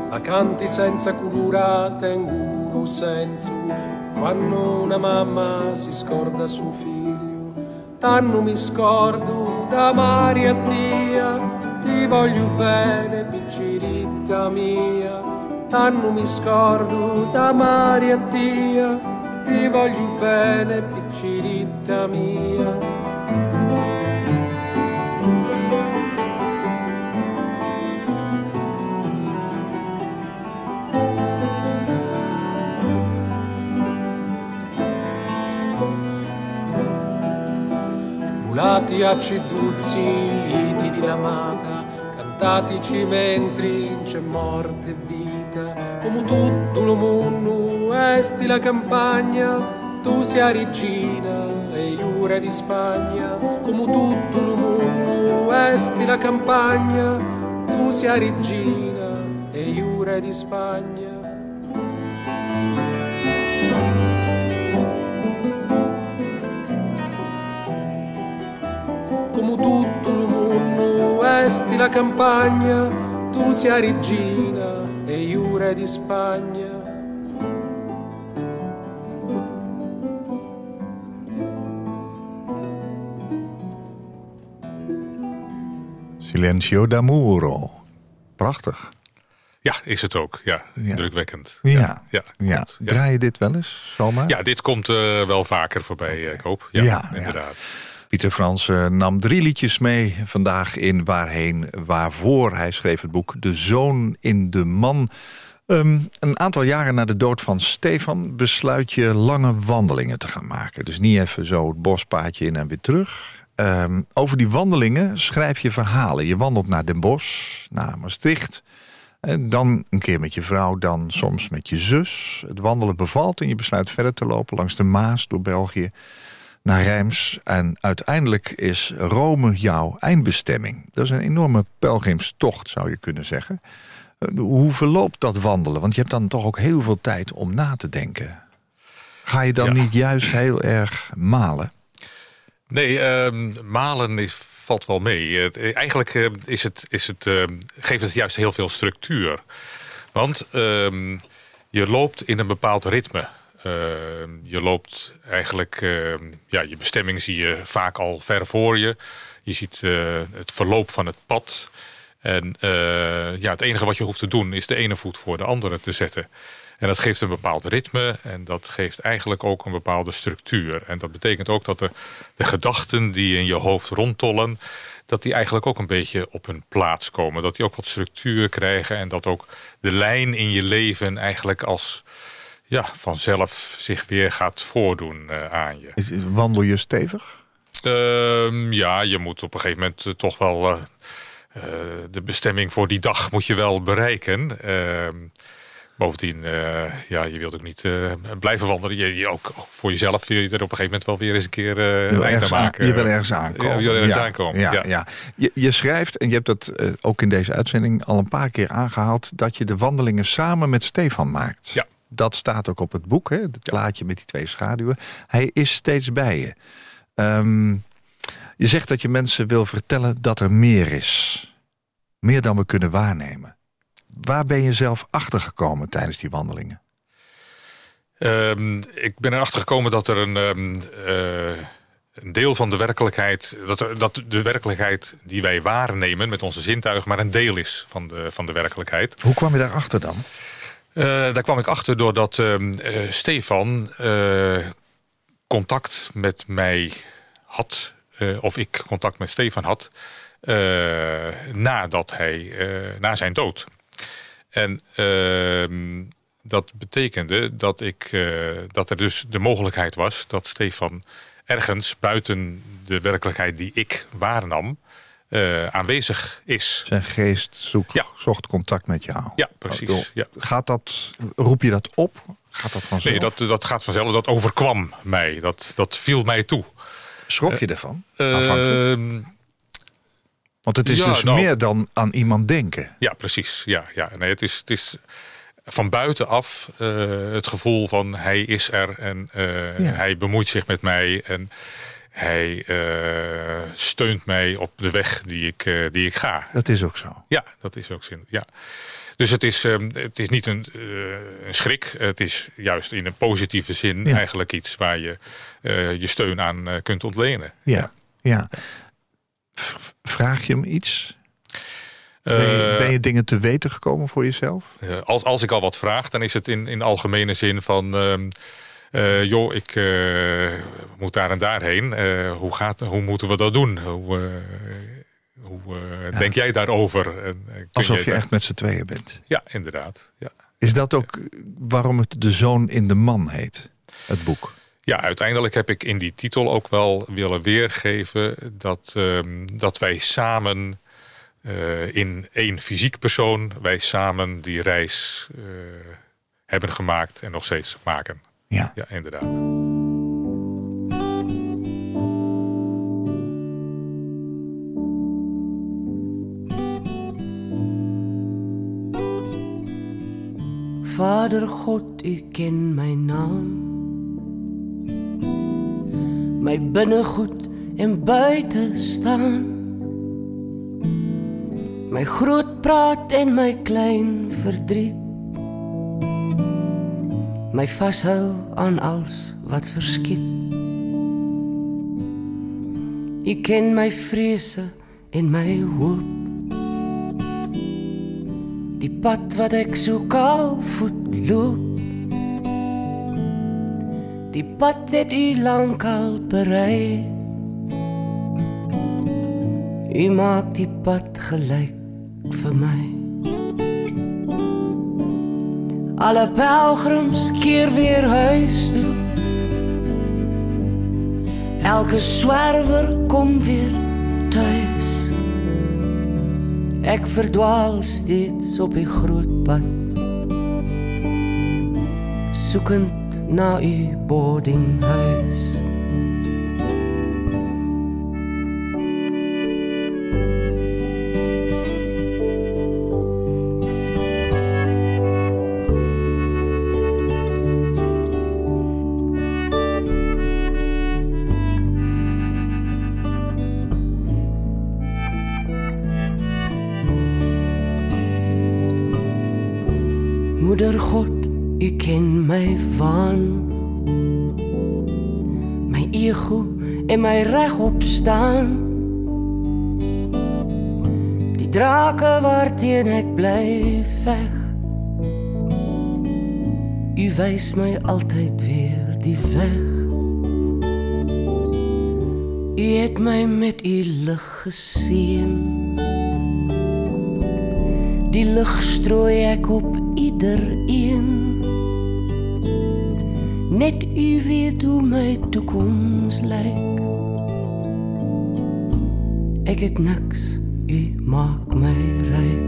Vacanti senza cura tengono senso quando una mamma si scorda suo figlio. Tanno mi scordo da Maria tia, ti voglio bene picciritta mia. Tanno mi scordo da Maria tia, ti voglio bene picciritta mia. Volati a ceduzzi, iti di lamata, cantatici mentre c'è morte e vita, come tutto lo mondo, esti la campagna, tu sia regina e iure di Spagna, come tutto lo mondo, esti la campagna, tu sia regina e iure di Spagna. amo tutto il mondo, esti la campagna, tu sia regina e iure di Spagna.
Silencio d'amuro. Prachtig.
Ja, is het ook. Ja, indrukwekkend.
drukwekkend.
Ja.
Ja. Draai je dit wel eens zomaar?
Ja, dit komt uh, wel vaker voorbij, eh, ik hoop. Ja, inderdaad.
Pieter Frans eh, nam drie liedjes mee vandaag in Waarheen Waarvoor. Hij schreef het boek De Zoon in de Man. Ehm, een aantal jaren na de dood van Stefan besluit je lange wandelingen te gaan maken. Dus niet even zo het bospaadje in en weer terug. Ehm, over die wandelingen schrijf je verhalen. Je wandelt naar Den Bosch, naar Maastricht. En dan een keer met je vrouw, dan soms met je zus. Het wandelen bevalt en je besluit verder te lopen langs de Maas door België naar Reims. En uiteindelijk is Rome jouw eindbestemming. Dat is een enorme pelgrimstocht, zou je kunnen zeggen. Eh, Hoe verloopt dat wandelen? Want je hebt dan toch ook heel veel tijd om na te denken. Ga je dan
Ja.
niet juist heel erg malen?
Nee, ehm, malen is, valt wel mee. Eh, eigenlijk eh, is het, is het, ehm, geeft het juist heel veel structuur. Want ehm, je loopt in een bepaald ritme. Ehm, je loopt eigenlijk, ehm, ja, je bestemming zie je vaak al ver voor je. Je ziet eh, het verloop van het pad. En eh, ja, het enige wat je hoeft te doen is de ene voet voor de andere te zetten. En dat geeft een bepaald ritme en dat geeft eigenlijk ook een bepaalde structuur. En dat betekent ook dat de, de gedachten die in je hoofd rondtollen... dat die eigenlijk ook een beetje op hun plaats komen. Dat die ook wat structuur krijgen en dat ook de lijn in je leven eigenlijk als ja, vanzelf zich weer gaat voordoen eh, aan je.
Is- Wandel je stevig?
Ehm, ja, je moet op een gegeven moment eh, toch wel eh, de bestemming voor die dag moet je wel bereiken. Ehm, bovendien, ja, je wilt ook niet blijven wandelen. Je, je ook, ook voor jezelf wil je er op een gegeven moment wel weer eens een keer aan maken.
je wil ergens aankomen.
Ja, je wil ergens aankomen.
Ja,
Ja.
ja. Je, je schrijft, en je hebt dat ook in deze uitzending al een paar keer aangehaald... dat je de wandelingen samen met Stefan maakt.
Ja.
Dat staat ook op het boek, hè? het plaatje met die twee schaduwen. Hij is steeds bij je. Ehm, je zegt dat je mensen wil vertellen dat er meer is. Meer dan we kunnen waarnemen. Waar ben je zelf achtergekomen tijdens die wandelingen?
Ehm, ik ben erachter gekomen dat er een, ehm, eh, een deel van de werkelijkheid... Dat, er- dat de werkelijkheid die wij waarnemen met onze zintuigen... maar een deel is van de, van de werkelijkheid.
Hoe kwam je daarachter dan?
Eh, daar kwam ik achter doordat ehm, eh, Stefan eh, contact met mij had, of ik contact met Stefan had, nadat hij, na zijn dood. En ehm, dat betekende dat, ik, dat er dus de mogelijkheid was dat Stefan ergens buiten de werkelijkheid die ik waarnam, eh, aanwezig is.
Zijn geest zoek,
Ja.
zocht contact met jou.
Ja, precies.
Oh,
Ja.
Gaat dat, roep je dat op? Gaat dat vanzelf?
Nee, dat, dat gaat vanzelf. Dat overkwam mij. Dat, dat viel mij toe.
Schrok je ervan? Aanvankelijk?
Ehm,
Want het is
ja,
dus
nou-
meer dan aan iemand denken.
ja, precies. Ja, ja. Nee, het, is, het is van buitenaf eh, het gevoel van hij is er en eh,
Ja.
hij bemoeit zich met mij en hij eh, steunt mij op de weg die ik, eh, die ik ga.
Dat is ook zo.
Ja, dat is ook zin. Ja. Dus het is, ehm, het is niet een, eh, een schrik. Het is juist in een positieve zin
Ja.
eigenlijk iets waar je je steun aan kunt ontlenen.
Ja. ja. Vraag je hem iets? Ben je, ben je dingen te weten gekomen voor jezelf?
Als, als ik al wat vraag, dan is het in, in algemene zin van... eh, joh, ik eh, moet daar en daarheen. Eh, hoe, gaat, hoe moeten we dat doen? Hoe, hoe denk jij daarover? En,
Alsof je
daar-
echt met z'n tweeën bent.
Ja, inderdaad. Ja.
Is dat ook waarom het De Zoon in de Man heet? Het boek.
ja, uiteindelijk heb ik in die titel ook wel willen weergeven... dat, ehm, dat wij samen in één fysiek persoon... wij samen die reis hebben gemaakt en nog steeds maken.
Ja.
Ja, inderdaad.
Vader God, u ken my naam. My binnegoed en buite staan. My groot praat en my klein verdriet. My vashou aan alles wat verskiet. U ken my vrese in my hoop. Die pad wat ek so kaal voet loop. Die pad het u lank al berei. U maak die pad gelyk vir my. Alle pelgrims keer weer huis toe. Elke swerwer kom weer tuis. Ek verdwaal steeds op die groot pad. Soekend na u boardinghuis. En my regop staan. Die drake waarteen ek bly veg. U wys my altyd weer die weg. U het my met u lig geseën. Die lig strooi ek op iedereen. Net u weet hoe my toekoms lyk. Ek het niks, u maak my ryk.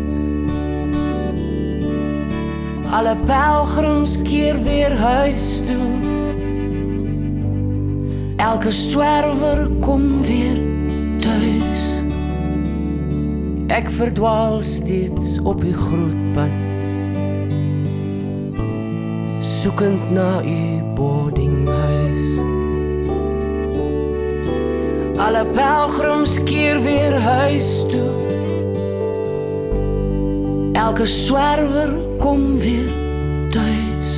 Alle pelgrims keer weer huis toe. Elke swerwer kom weer tuis. Ek verdwaal steeds op die groot pad. Soekend na u boardinghuis. Alle pelgrims keer weer huis toe. Elke swerwer kom weer tuis.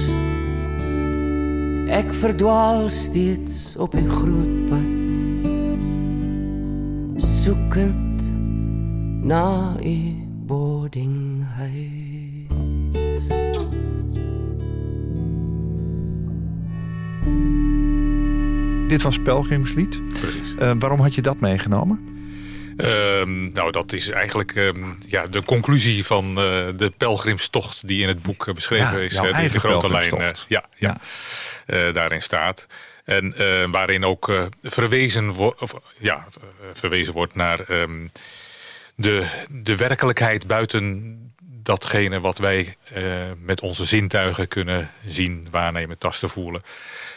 Ek verdwaal steeds op die groot pad. Soekend na u boardinghuis.
Dit was Pelgrimslied.
Precies.
Eh, waarom had je dat meegenomen?
Ehm, nou, dat is eigenlijk ehm, ja, de conclusie van eh, de pelgrimstocht die in het boek eh, beschreven
Ja,
is. die de grote lijn ja, ja, daarin staat. En waarin ook verwezen, wo- of, ja, verwezen wordt naar ehm, de, de werkelijkheid buiten datgene wat wij met onze zintuigen kunnen zien, waarnemen, tasten, voelen.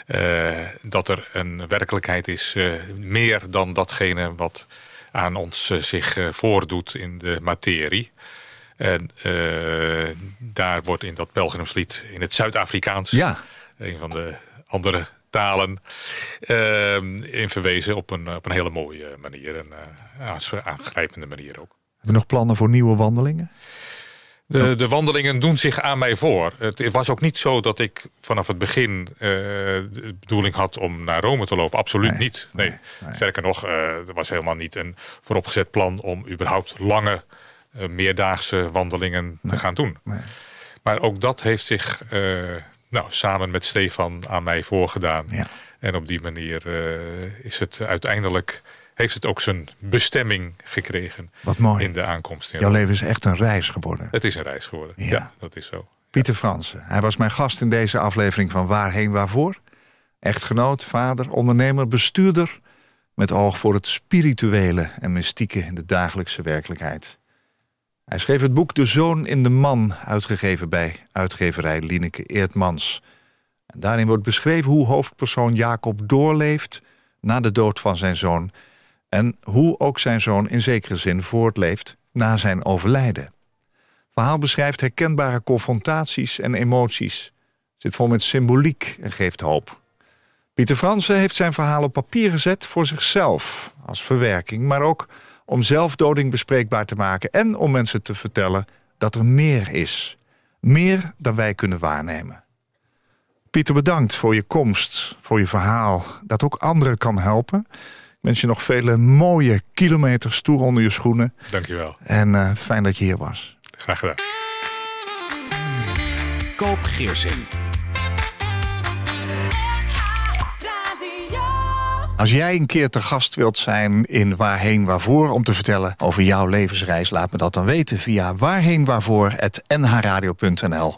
Eh, dat er een werkelijkheid is eh, meer dan datgene wat aan ons eh, zich voordoet in de materie. En daar wordt in dat pelgrimslied in het Zuid-Afrikaans,
Ja.
een van de andere talen, eh, in verwezen op een, op een hele mooie manier. En aans- aangrijpende manier ook.
Hebben we nog plannen voor nieuwe wandelingen?
De, de wandelingen doen zich aan mij voor. Het was ook niet zo dat ik vanaf het begin eh, de bedoeling had om naar Rome te lopen. Absoluut
Nee,
niet. Nee.
nee, nee.
Sterker nog, eh, er was helemaal niet een vooropgezet plan om überhaupt lange, eh, meerdaagse wandelingen te gaan doen. Maar ook dat heeft zich nou, samen met Stefan aan mij voorgedaan.
Ja.
En op die manier is het uiteindelijk, heeft het ook zijn bestemming gekregen
Wat mooi.
in de aankomst. in
Jouw leven is echt een reis geworden.
Het is een reis geworden.
Ja.
Ja, dat is zo.
Pieter Fransen. Hij was mijn gast in deze aflevering van Waarheen Waarvoor. Echtgenoot, vader, ondernemer, bestuurder... met oog voor het spirituele en mystieke in de dagelijkse werkelijkheid. Hij schreef het boek De Zoon in de Man... uitgegeven bij uitgeverij Lineke Eertmans. En daarin wordt beschreven hoe hoofdpersoon Jacob doorleeft... na de dood van zijn zoon... en hoe ook zijn zoon in zekere zin voortleeft na zijn overlijden verhaal beschrijft herkenbare confrontaties en emoties. Zit vol met symboliek en geeft hoop. Pieter Fransen heeft zijn verhaal op papier gezet voor zichzelf, als verwerking, maar ook om zelfdoding bespreekbaar te maken en om mensen te vertellen dat er meer is. Meer dan wij kunnen waarnemen. Pieter, bedankt voor je komst, voor je verhaal, dat ook anderen kan helpen. Ik wens je nog vele mooie kilometers toe onder je schoenen.
Dankjewel.
En eh, fijn dat je hier was.
Graag gedaan.
Koop Geersing.
Als jij een keer te gast wilt zijn in Waarheen Waarvoor... om te vertellen over jouw levensreis, laat me dat dan weten... via waarheenwaarvoor.nhradio.nl